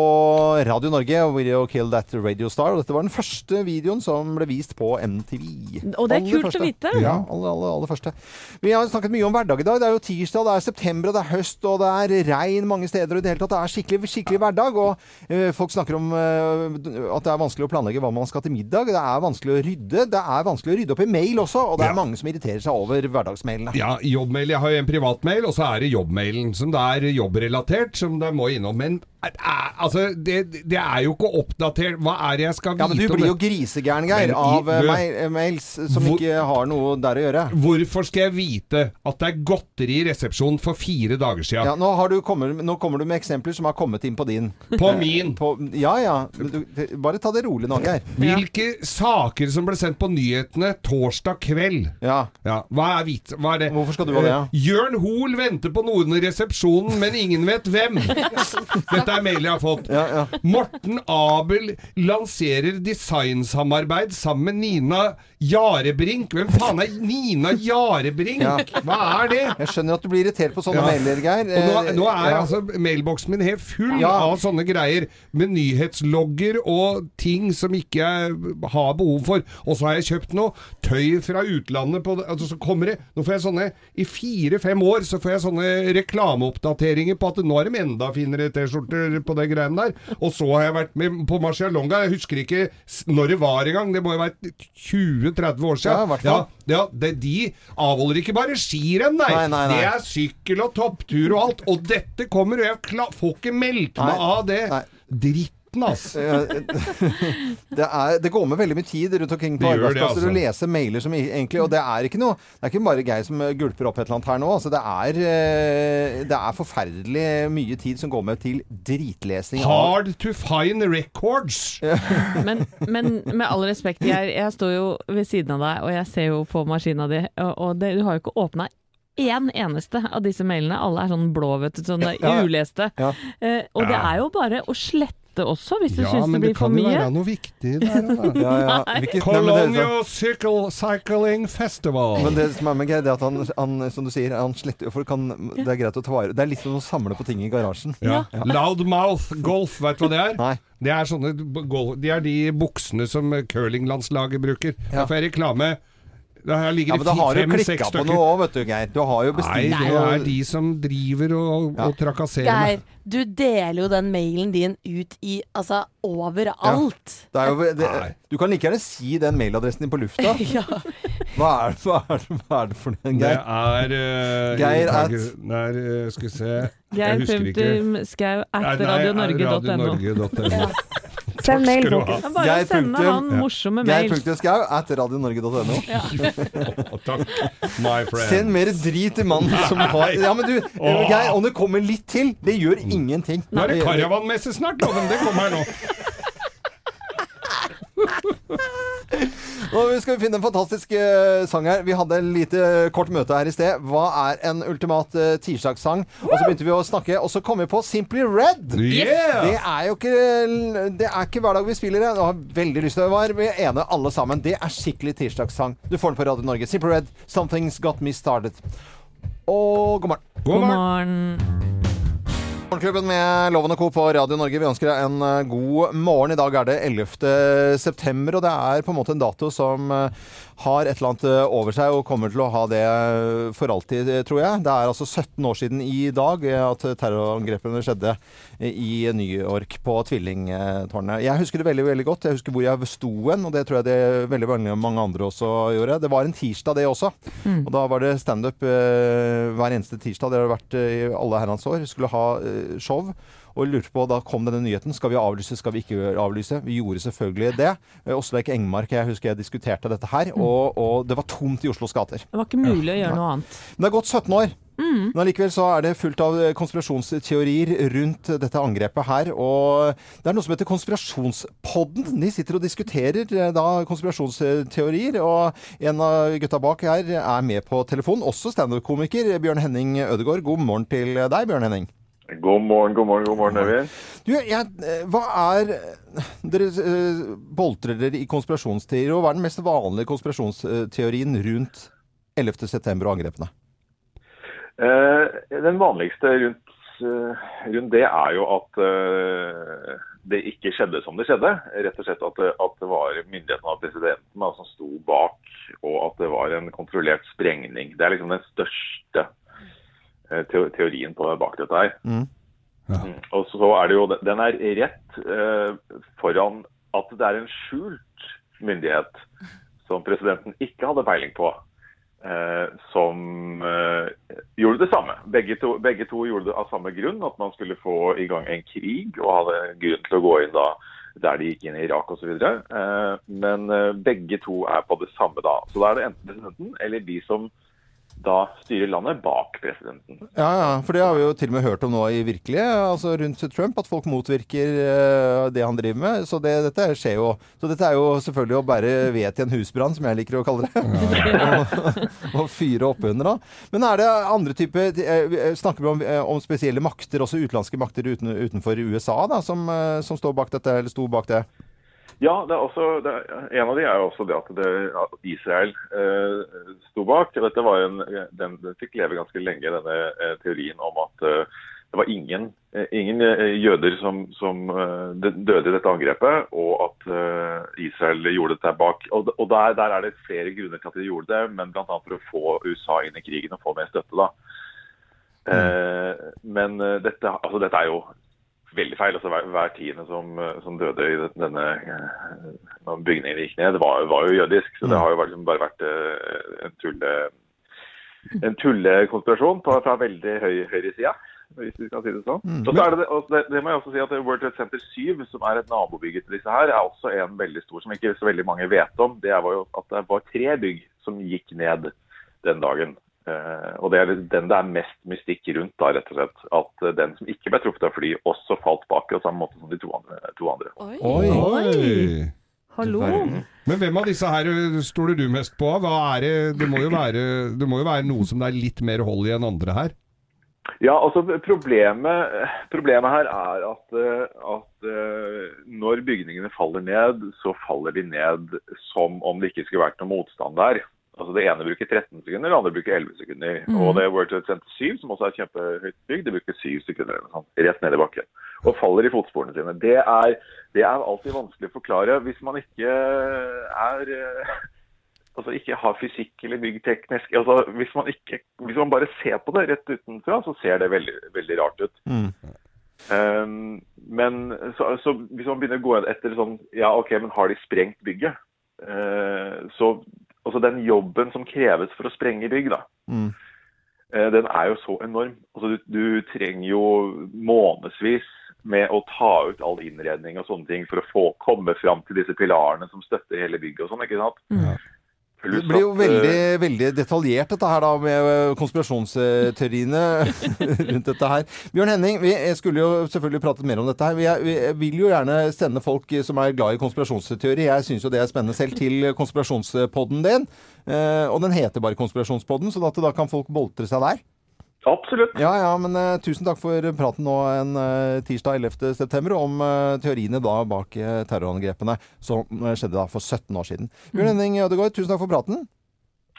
Radio Norge og Video Kill That Radio Star. Og dette var den første videoen som ble vist på MTV. Og det er Aller kult første. å vite. Ja, aller, aller, aller første. Vi har snakket mye om hverdag i dag. Det er jo tirsdag, det er september, og det er høst, og det er regn mange steder. Og i det hele tatt, det er skikkelig, skikkelig hverdag. Og uh, folk snakker om uh, at det er vanskelig å planlegge hva man skal til middag. Det er vanskelig å rydde. Det er vanskelig å rydde opp i mail også, og det er Ja. mange som irriterer seg over hverdagsmailene. Ja, jobbmail. Jeg har jo en privatmail, og så er det jobbmailen, som det er jobbrelatert, som det må innom. Men eh, altså, det, det er jo ikke oppdatert. Hva er det jeg skal vite Ja, men du blir jo grisegæren, Geir, av eh, eh, mails som Hvor- ikke har noe der å gjøre. Hvorfor skal jeg vite at det er godteri i resepsjonen for fire dager siden? Ja, nå, har du kommet, nå kommer du med eksempler som har kommet inn på din. På min. På, ja, ja. Du, bare ta det rolig nå, Geir. Hvilke saker som ble sendt på nyhetene torsdag kveld? Ja. Hva er vit, Hva er det? Hvorfor skal du ha det, ja? Eh, Jørn Hoel venter på noen i resepsjonen, men ingen vet hvem. Dette er mail jeg har fått. Ja, ja. Morten Abel lanserer designsamarbeid sammen med Nina Jarebrink. Hvem faen er Nina Jarebrink? Ja. Hva er det? Jeg skjønner at du blir irritert på sånne mailer, Geir. Og nå, nå er altså mailboksen min helt full av sånne greier med nyhetslogger og ting som ikke jeg har behov for. Og så har jeg kjøpt noe tøy fra utlandet på det. Altså, så kommer det Nå får jeg sånne I fire-fem år så får jeg sånne reklameoppdateringer på at nå er de enda finere T-skjorter på det greiene der. Og så har jeg vært med på Marcialonga. Jeg husker ikke når det var engang. Det må jo være 20-30 år siden. Ja. Ja, ja det, de avholder ikke bare skirenn, nei. Nei, nei, nei. Det er sykkel og topptur og alt. Og dette kommer, og jeg får ikke meldt meg av det. Nei. Dritten chatten, altså! det, er, det går med veldig mye tid rundt omkring på arbeidsplasser altså. å lese mailer som egentlig Og det er ikke noe Det er ikke bare Geir som gulper opp et eller annet her nå. Altså, det, er, eh, det er forferdelig mye tid som går med til dritlesing. Hard to find records! Men, men med all respekt, jeg, jeg står jo ved siden av deg, og jeg ser jo på maskina di, og, og det, du har jo ikke åpna én eneste av disse mailene. Alle er sånn blå, vet du, sånne Ja. uleste. Uh, og det er jo bare å slette også, hvis du Ja, syns det men det blir for kan jo være noe viktig der. Da. Ja, ja. Hvilket- nei, det- Colonial Cycle Cycling Festival. Men det som er med Geir, det er at han, han som du sier, han sletter For folk, kan, det er greit å ta vare Det er litt som å samle på ting i garasjen. Ja. Loudmouth golf, vet du hva det er? Nei. Det er sånne De er de buksene som curlinglandslaget bruker. Det er for reklame. Det her ligger Ja, men da har du klikka på noe òg, vet du, Geir. Du har jo Nei, det er de som driver og, og trakasserer Geir, meg. du deler jo den mailen din ut i altså overalt. Det er jo, det, du kan like gjerne si den mailadressen din på lufta. Hva er det, hva er det, hva er det for noe, Det er uh, Geir at- Nei, er, eh, skal vi se Geir punktum skau at radionorge.no. radionorge.no. Send mail, folkens. Bare å sende han morsomme mail. mails. punktum skau at radionorge.no. Takk, my friend. Send mer drit til mannen som har Ja, men du, Geir, om det kommer litt til, det gjør ingenting. Nå er det karavanmesse snart, loven. Det kommer her nå. Nå skal vi finne en fantastisk uh, sang her. Vi hadde en lite kort møte her i sted. Hva er en ultimat uh, tirsdagssang? Og så begynte vi å snakke, og så kom vi på Simply Red. Yeah! Det er jo ikke Det er ikke hver dag vi spiller det. Jeg har veldig lyst til å være med ene alle sammen. Det er skikkelig tirsdagssang. Du får den på Radio Norge. Simply Red, Something's Got Me Started. Og god morgen. God morgen. Morgenklubben med Loven og Co. på Radio Norge. Vi ønsker deg en eh, god morgen. I dag er det 11. september, og det er på en måte en dato som eh, har et eller annet eh, over seg og kommer til å ha det for alltid, tror jeg. Det er altså 17 år siden i dag at terrorangrepene skjedde i New York på tvillingtårnet. Jeg husker det veldig veldig godt. Jeg husker hvor jeg sto hen, og det tror jeg det veldig mange andre også gjorde. Det var en tirsdag, det også. Mm. Og da var det standup eh, hver eneste tirsdag. Det har vært eh, i alle herrens år. Skulle ha eh, show. Og lurte på, Da kom denne nyheten. Skal vi avlyse, skal vi ikke avlyse? Vi gjorde selvfølgelig det. Eh, Åsleik Engmark, jeg husker jeg diskuterte dette her. Og, og det var tomt i Oslos gater. Det var ikke mulig å gjøre noe annet. Men det er gått 17 år. Men allikevel så er det fullt av eh, konspirasjonsteorier rundt dette angrepet her. Og det er noe som heter Konspirasjonspodden. De sitter og diskuterer eh, da konspirasjonsteorier. Og en av gutta bak her er med på telefon. Også standup-komiker Bjørn Henning Ødegaard. God morgen til deg, Bjørn Henning. God morgen, god morgen, god morgen, Øyvind. Du, jeg, eh, hva er Dere eh, boltrer dere i konspirasjonsteorier, og hva er den mest vanlige konspirasjonsteorien rundt 11. september og angrepene? Eh, den vanligste rundt, eh, rundt det er jo at eh, det ikke skjedde som det skjedde. Rett og slett at at det var myndighetene og presidenten som sto bak, og at det var en kontrollert sprengning. Det er liksom den største eh, teorien på, bak dette her. Mm. Og så er det jo, Den er rett eh, foran at det er en skjult myndighet som presidenten ikke hadde peiling på, eh, som eh, gjorde det samme. Begge to, begge to gjorde det av samme grunn, at man skulle få i gang en krig og hadde grunn til å gå inn da der de gikk inn i Irak osv. Eh, men eh, begge to er på det samme da. Så da er det enten presidenten eller de som da styrer landet bak presidenten. Ja, ja, for det har vi jo til og med hørt om nå i virkelige, altså rundt Trump, at folk motvirker eh, det han driver med. Så det, dette skjer jo. Så dette er jo selvfølgelig å bære ved til en husbrann, som jeg liker å kalle det. og, og fyre oppunder da. Men er det andre typer eh, Snakker vi om, eh, om spesielle makter, også utenlandske makter uten, utenfor USA, da, som, eh, som står bak dette, eller sto bak det? Ja, det er også, det er, en av de er jo også det at, det, Israel eh, sto bak. Dette var en, den, den fikk leve ganske lenge, denne eh, teorien om at eh, det var ingen, eh, ingen eh, jøder som, som eh, døde i dette angrepet, og at Israel gjorde dette bak. Og, og der, der er det flere grunner til at de gjorde det, men bl.a. for å få USA inn i krigen og få mer støtte. da. Mm. men dette, altså, dette er jo veldig feil. Altså, hver, hver tiende som, eh, som døde i denne eh, når bygningen gikk ned, var, var jo jødisk. Så det har jo liksom bare vært eh, en tulle en tullekonspirasjon på, fra veldig høy høyresida. hvis vi kan si det sånn. Mm. Og så er det, det, det må jeg også si at World Trade Center 7, som er et nabobygg til disse her, er også en veldig stor, som ikke så veldig mange vet om. Det var jo at det var tre bygg som gikk ned den dagen. Eh, og det er den det er mest mystikk rundt, da, rett og slett. At eh, den som ikke ble truffet av fly, også falt på akkurat samme måte som de to andre. To andre. Oi! Oi. Hallo! Men hvem av disse her stoler du mest på? Hva er det? Det må jo være, det må jo være noe som det er litt mer hold i enn andre her. Ja, altså problemet, problemet her er at, eh, at eh, når bygningene faller ned, så faller de ned som om det ikke skulle vært noen motstand der. Altså Det ene bruker 13 sekunder, det andre bruker 11 sekunder. Mm. Og det er World Trade Center 7, som også er kjempehøyt bygg, det bruker 7 sekunder eller noe rett ned i bakken. Og faller i fotsporene sine. Det er, det er alltid vanskelig å forklare hvis man ikke er eh, altså ikke har fysikk eller byggteknisk altså hvis man, ikke, hvis man bare ser på det rett utenfra, så ser det veldig, veldig rart ut. Mm. Um, men så, så hvis man begynner å gå etter sånn Ja, OK, men har de sprengt bygget? Uh, så altså den jobben som kreves for å sprenge bygg, da, Mm. eh, den er jo så enorm. Altså du, du trenger jo månedsvis med å ta ut all innredning og sånne ting for å få komme fram til disse pilarene som støtter hele bygget og sånn, ikke sant? Det blir jo at, eh, veldig, veldig detaljert dette her da, med eh, konspirasjonsteoriene rundt dette her. Bjørn Henning, vi skulle jo selvfølgelig pratet mer om dette her. Vi, er, vi vil jo gjerne sende folk som er glad i konspirasjonsteori. Jeg syns jo det er spennende selv, til konspirasjonspodden din. Eh, og den heter bare Konspirasjonspodden, så da kan folk boltre seg der. Absolutt. Ja, ja, men uh, tusen takk for praten nå en uh, tirsdag 11. september om uh, teoriene da bak terrorangrepene som skjedde da for 17 år siden. Bjørn Henning Ødegaard, tusen takk for praten.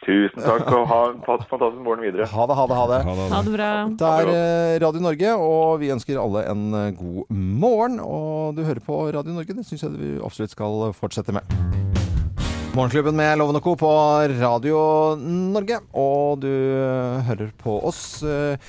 Tusen takk, og ha en fantastisk morgen videre. Ha det, ha det, ha det. Ha det bra. Det er Radio Norge, og vi ønsker alle en god morgen. Og du hører på Radio Norge, det syns jeg vi absolutt skal fortsette med. Morgenklubben med Loven og Co. på Radio Norge. Og du eh, hører på oss eh,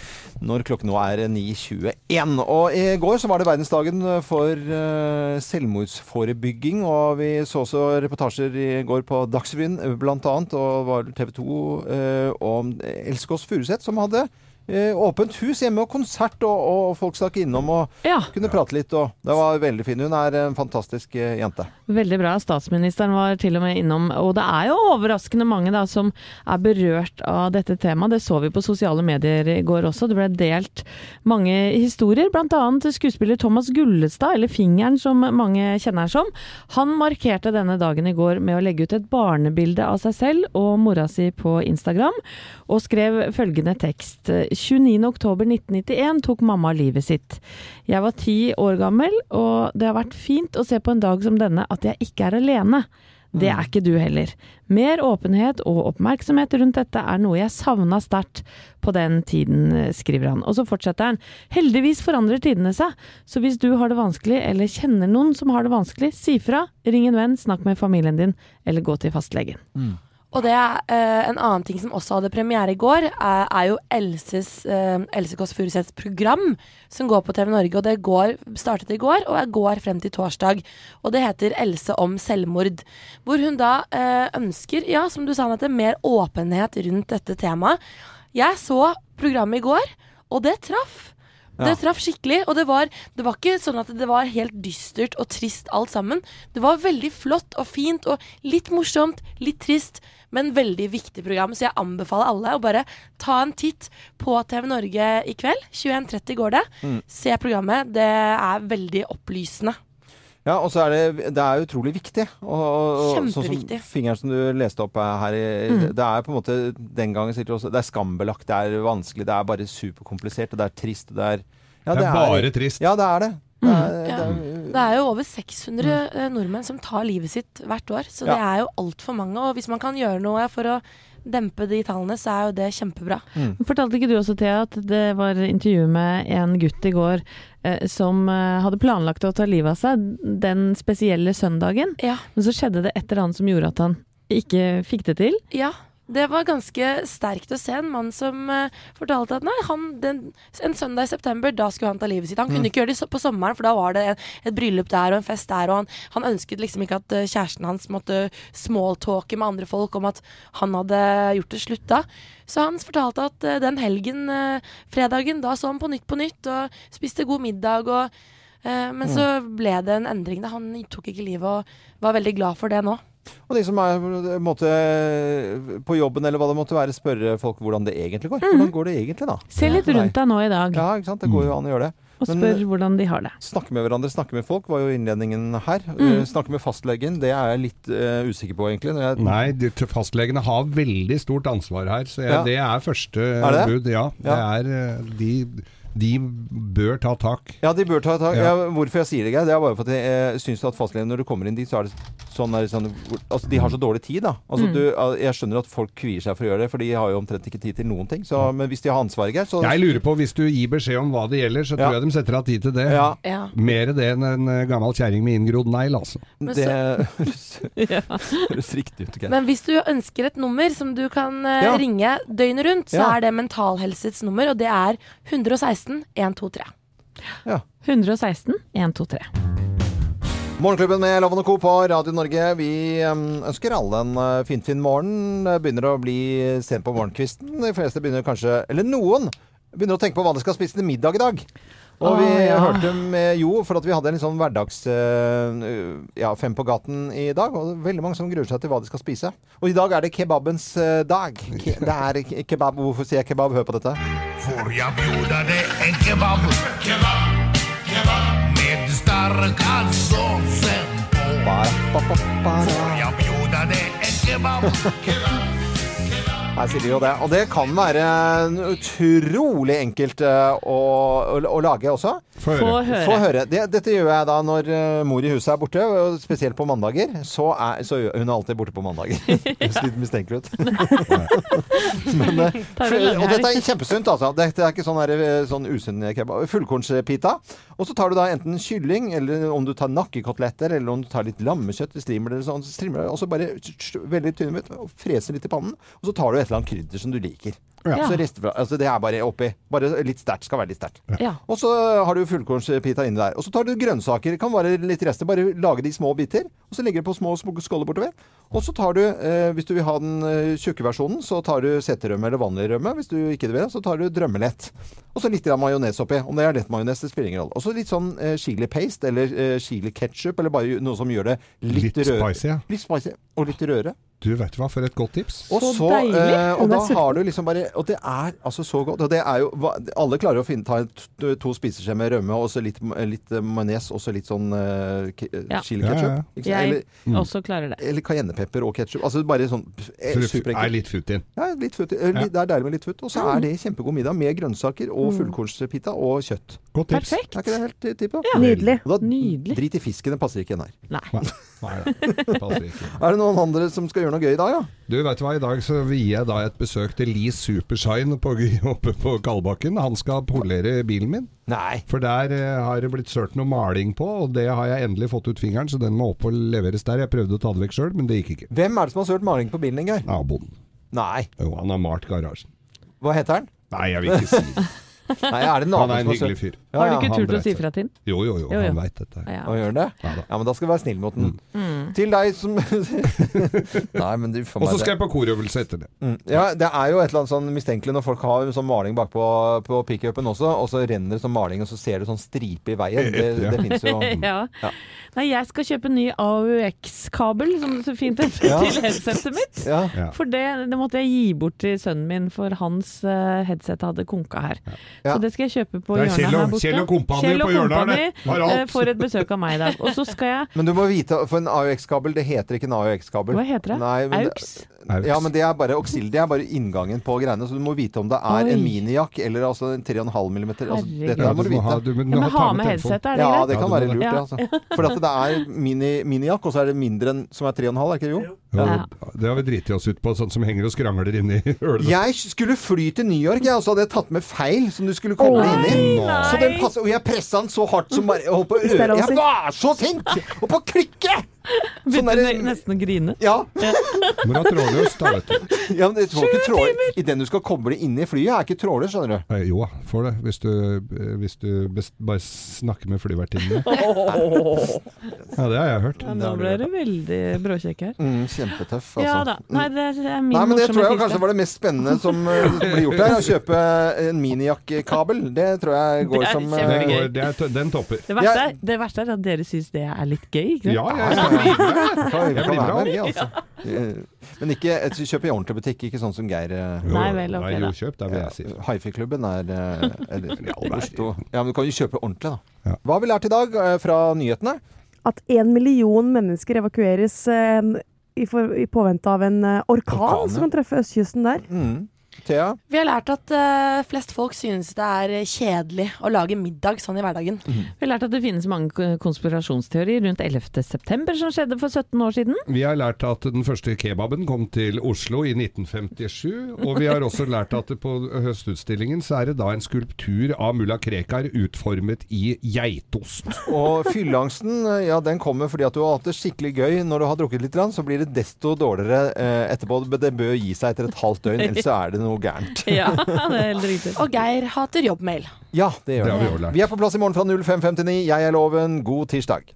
når klokken nå er 9.21. Og i går så var det verdensdagen for eh, selvmordsforebygging. Og vi så også reportasjer i går på Dagsrevyen annet, og var TV 2 eh, om Elskås Furuseth som hadde åpent hus hjemme og konsert, og, og folk stakk innom og kunne prate litt. Og det var veldig fint. Hun er en fantastisk eh, jente. Veldig bra. Statsministeren var til og med innom. Og det er jo overraskende mange da som er berørt av dette temaet. Det så vi på sosiale medier i går også. Det ble delt mange historier. Annet skuespiller Thomas Gullestad, eller Fingeren som mange kjenner som. Han markerte denne dagen i går med å legge ut et barnebilde av seg selv og mora si på Instagram, og skrev følgende tekst. 29.10.1991 tok mamma livet sitt. Jeg var ti år gammel, og det har vært fint å se på en dag som denne at jeg ikke er alene. Det er ikke du heller. Mer åpenhet og oppmerksomhet rundt dette er noe jeg savna sterkt på den tiden, skriver han. Og så fortsetter han. Heldigvis forandrer tidene seg, så hvis du har det vanskelig eller kjenner noen som har det vanskelig, si fra, ring en venn, snakk med familien din, eller gå til fastlegen. Og det er eh, en annen ting som også hadde premiere i går, er, er jo Elses, eh, Else Kåss Furuseths program som går på TV Norge. Og det går, startet i går og går frem til torsdag. Og det heter Else om selvmord. Hvor hun da eh, ønsker, ja, som du sa, Nette, mer åpenhet rundt dette temaet. Jeg så programmet i går, og det traff. Det traff skikkelig, og det var, det var ikke sånn at det var helt dystert og trist alt sammen. Det var veldig flott og fint og litt morsomt, litt trist, men veldig viktig program. Så jeg anbefaler alle å bare ta en titt på TV Norge i kveld. 21.30 går det. Mm. Se programmet. Det er veldig opplysende. Ja, og så er det, det er utrolig viktig. Og, og, og sånn Kjempeviktig. som fingeren som du leste opp her i, Mm. Det er på en måte den gangen også Det er skambelagt, det er vanskelig, det er bare superkomplisert, og det er trist, det er ja, Det er bare trist. Ja, det er det. det, er, Ja. det er, Det er jo over 600 mm. nordmenn som tar livet sitt hvert år, så Ja. det er jo altfor mange. Og hvis man kan gjøre noe for å dempe de tallene, så er jo det kjempebra. Fortalte ikke du også, Thea, at det var intervju med en gutt i går eh, som eh, hadde planlagt å ta livet av seg den spesielle søndagen, men så skjedde det et eller annet som gjorde at han ikke fikk det til? Ja. Det var ganske sterkt å se en mann som uh, fortalte at nei, han, den, en søndag i september, da skulle han ta livet sitt. Han kunne Mm. ikke gjøre det på sommeren, for da var det en, et bryllup der og en fest der, og han, han ønsket liksom ikke at uh, kjæresten hans måtte smalltalke med andre folk om at han hadde gjort det slutt da. Så han fortalte at uh, den helgen, fredagen, da så han på Nytt på Nytt og spiste god middag og Men Mm. så ble det en endring. da Han tok ikke livet og var veldig glad for det nå. Og de som er på måte, på jobben eller hva det måtte være, spørre folk hvordan det egentlig går. Mhm. Hvordan går det egentlig, da? Se litt rundt deg nå i dag. Ja, ikke sant. Det går jo an å gjøre det. Og Men, spør hvordan de har det. Snakke med hverandre, snakke med folk, var jo innledningen her. Mm. Eh, Snakke med fastlegen, det er jeg litt uh, usikker på, egentlig. Når jeg, Nei, de, fastlegene har veldig stort ansvar her, så jeg, Ja. det er første Er det? bud. Ja, det er eh, de, de bør ta tak. Ja, de bør ta tak. Ja. Ja. hvorfor jeg sier det, Geir, det er bare fordi jeg eh, syns at fastlegen, når du kommer inn dit, så er det sånn, der, sånn Altså, de har så dårlig tid, da. Altså, Mm. du, jeg skjønner at folk kvier seg for å gjøre det, for de har jo omtrent ikke tid til noen ting. Så, men hvis de har ansvaret, Geir, så Jeg lurer på, hvis du gir beskjed om hva det gjelder, så Ja. tror jeg de setter av tid til det. Ja. Ja. Mer det enn en eh, gammel kjerring med inngrodd negl, altså. Men Det høres riktig ut. Geir. Men hvis du ønsker et nummer som du kan eh, Ja. ringe døgnet rundt, så Ja. er det Mentalhelsets nummer, og det er 116 123. 116 123. Morgenklubben med Loven og Co. på Radio Norge. Vi ønsker alle en finfin finfin morgen. Begynner å bli sent på morgenkvisten. De fleste begynner kanskje, eller noen, begynner å tenke på hva de skal spise til middag i dag. Og vi vi ja. hørte med Jo, for at vi hadde en litt sånn hverdags eh, ja, fem på gaten i dag. Og veldig mange som gruer seg til hva de skal spise. Og i dag er det kebabens eh, dag. Ke det er kebab. Hvorfor sier jeg kebab? Hør på dette. Får jeg bjuda deg en kebab? Kebab, kebab Med sterk såsen på Får jeg bjuda deg en kebab? Kebab Her sier de jo det. Og det kan være utrolig enkelt eh, å, å, å lage også. Få høre. Få høre. Få høre. Det, dette gjør jeg da når eh, mor i huset er borte, og spesielt på mandager. Så er så hun er alltid borte på mandager. Høres litt mistenkelig ut. Men, eh, og dette er kjempesunt, altså. Dette er ikke sånn, her, sånn usunn kebab. Fullkornspita. Og så tar du da enten kylling, eller om du tar nakkekoteletter, eller om du tar litt lammekjøtt, strimler eller sånn, så strimler det, og så bare veldig tynn ut, og freser litt i pannen. Og så tar du et eller annet krydder som du liker. Ja. Så rester fra, altså det er bare oppi. Bare litt sterkt. Skal være litt sterkt. Ja. Og så har du fullkornspita inni der. Og så tar du grønnsaker. Kan være litt rester. Bare lage de små biter. Og så legger du på små skåler bortover. Og så tar du, eh, hvis du vil ha den eh, tjukke versjonen, så tar du seterømme eller vanlig rømme. Hvis du ikke vil det, så tar du drømmelett. Og så litt majones oppi. Om det er lettmajones, det spiller ingen rolle. Og så litt sånn eh, chili paste eller eh, chili ketchup, eller bare noe som gjør det litt, Litt rødere. spicy, ja. Litt spicy. Og litt rødere. Du vet hva, for et godt tips. Og så, eh, og da har du liksom bare Og det er altså så godt. Og det er jo hva- Alle klarer å finne, ta to, to spiseskjeer med rømme og så litt, litt eh, majones og så litt sånn uh, Ja. chili Ja, ja, ja. Jeg mm. også klarer det. eller cayennepepper og ketsjup. Altså bare sånn superenkelt. er litt futt inn. Ja, litt futt. Det er deilig med litt futt. Og så er det kjempegod middag med grønnsaker og Mm. fullkornspita og kjøtt. Godt tips. Perfekt. Er ikke det helt eh, tipp? Ja. Nydelig. Da, Nydelig. Drit i fisken, den passer ikke inn her. Nei. Nei, det passer ikke. Er det noen andre som skal gjøre noe gøy i dag, ja? Du vet hva, I dag så vier jeg da et besøk til Lee Supershine på, oppe på Kalbakken. Han skal polere bilen min. Nei. For der eh, har det blitt sørt noe maling på, og det har jeg endelig fått ut fingeren, så den må opp og leveres der. Jeg prøvde å ta det vekk sjøl, men det gikk ikke. Hvem er det som har sølt maling på bilen din, Geir? Naboen. Nei. Jo, han har malt garasjen. Hva heter han? Nei, jeg vil ikke si det. Nei, er det Han er en hyggelig fyr. Ja, Har du ikke han turt å si fra til den? Jo, jo, jo, Jo, jo. han veit dette. Ja. Og gjør det? Ja. Ja, men da skal du være snill mot den. Mm. Til deg som Nei, men du får Og så skal jeg på korøvelse etter det. Mm. Ja, det er jo et eller annet sånn mistenkelig når folk har sånn maling bakpå på pickupen også, og så renner det sånn maling, og så ser du sånn stripe i veien. Det, Ja. det fins jo. ja. Ja. Nei, jeg skal kjøpe ny AUX-kabel, som det så fint heter, Ja. til headsetet mitt. For det, det måtte jeg gi bort til sønnen min, for hans eh, headset hadde konka her. Ja. Så det skal jeg kjøpe på hjørnet Kjell og- her borte. Kjell og Kompani på hjørnet her, eh, får et besøk av meg i dag. Og så skal jeg Men du må vite, for en AUX-kabel, det heter ikke en AUX-kabel. Hva heter det? Nei, men AUX? Ja, men det er bare Auxil, det er bare inngangen på greiene. Så du må vite om det er Oi. en minijakk eller altså en 3,5 mm. Altså, dette Ja, må du vite. ha, du, men, Ja, du men ha med headset, er det Ja, det kan være lurt, det. Altså. For at det er mini, minijack, og så er det mindre enn som er 3,5, er ikke det jo? Ja. Det har vi driti oss ut på, sånn som henger og skrangler inni ølet. Jeg skulle fly til New York, jeg, og så hadde jeg tatt med feil som du skulle komme deg inn i. Så den passet, og jeg pressa den så hardt som bare. Jeg var så sint! Og på klikket! Begynte sånn nesten å grine. Ja. Må du ha trådløs, da, vet du. Ja, men det tror ikke tråd... I den du skal koble inn i flyet, er ikke trådløs, skjønner du. Eh, Jo får det. Hvis du, eh, hvis du best, bare snakker med flyvertinnene. Ja, det har jeg hørt. Ja, nå ble det veldig bråkjekk her. Mm, kjempetøff, altså. Ja da. Nei, det er min Nei, men det tror jeg kanskje var det mest spennende som ble blir gjort her. Å kjøpe en minijakkekabel. Det tror jeg går Det er som det kjempegøy. går- det er den topper. Det verste, er, det verste er at dere syns det er litt gøy, ikke sant? Ja, ja, skal Jeg blir med. altså. Eh, Men ikke kjøp i ordentlig butikk, ikke sånn som Geir eh, Nei vel, nei, jo, kjøp, det vil jeg si. Hifi-klubben er eh, eller. Oslo. Ja, men du kan jo kjøpe ordentlig, da. Hva har vi lært i dag eh, fra nyhetene? At én million mennesker evakueres eh, i, for, i påvente av en eh, orkan, Orkan, ja. som kan treffe østkysten der. Mm. Thea? Vi har lært at uh, flest folk synes det er kjedelig å lage middag sånn i hverdagen. Mm. Vi har lært at det finnes mange konspirasjonsteorier rundt 11. september, som skjedde for 17 år siden. Vi har lært at den første kebaben kom til Oslo i 1957. Og vi har også lært at på Høstutstillingen så er det da en skulptur av mulla Krekar utformet i geitost. Og fylleangsten, ja, den kommer fordi at du har hatt det skikkelig gøy når du har drukket litt, så blir det desto dårligere eh, etterpå. Det bør gi seg etter et halvt døgn, ellers så er det noe gærent. Ja, det er helt riktig. Og Geir hater jobbmail. Ja, det gjør vi det. lært. Vi er på plass i morgen fra 05.59. Jeg er Loven. God tirsdag.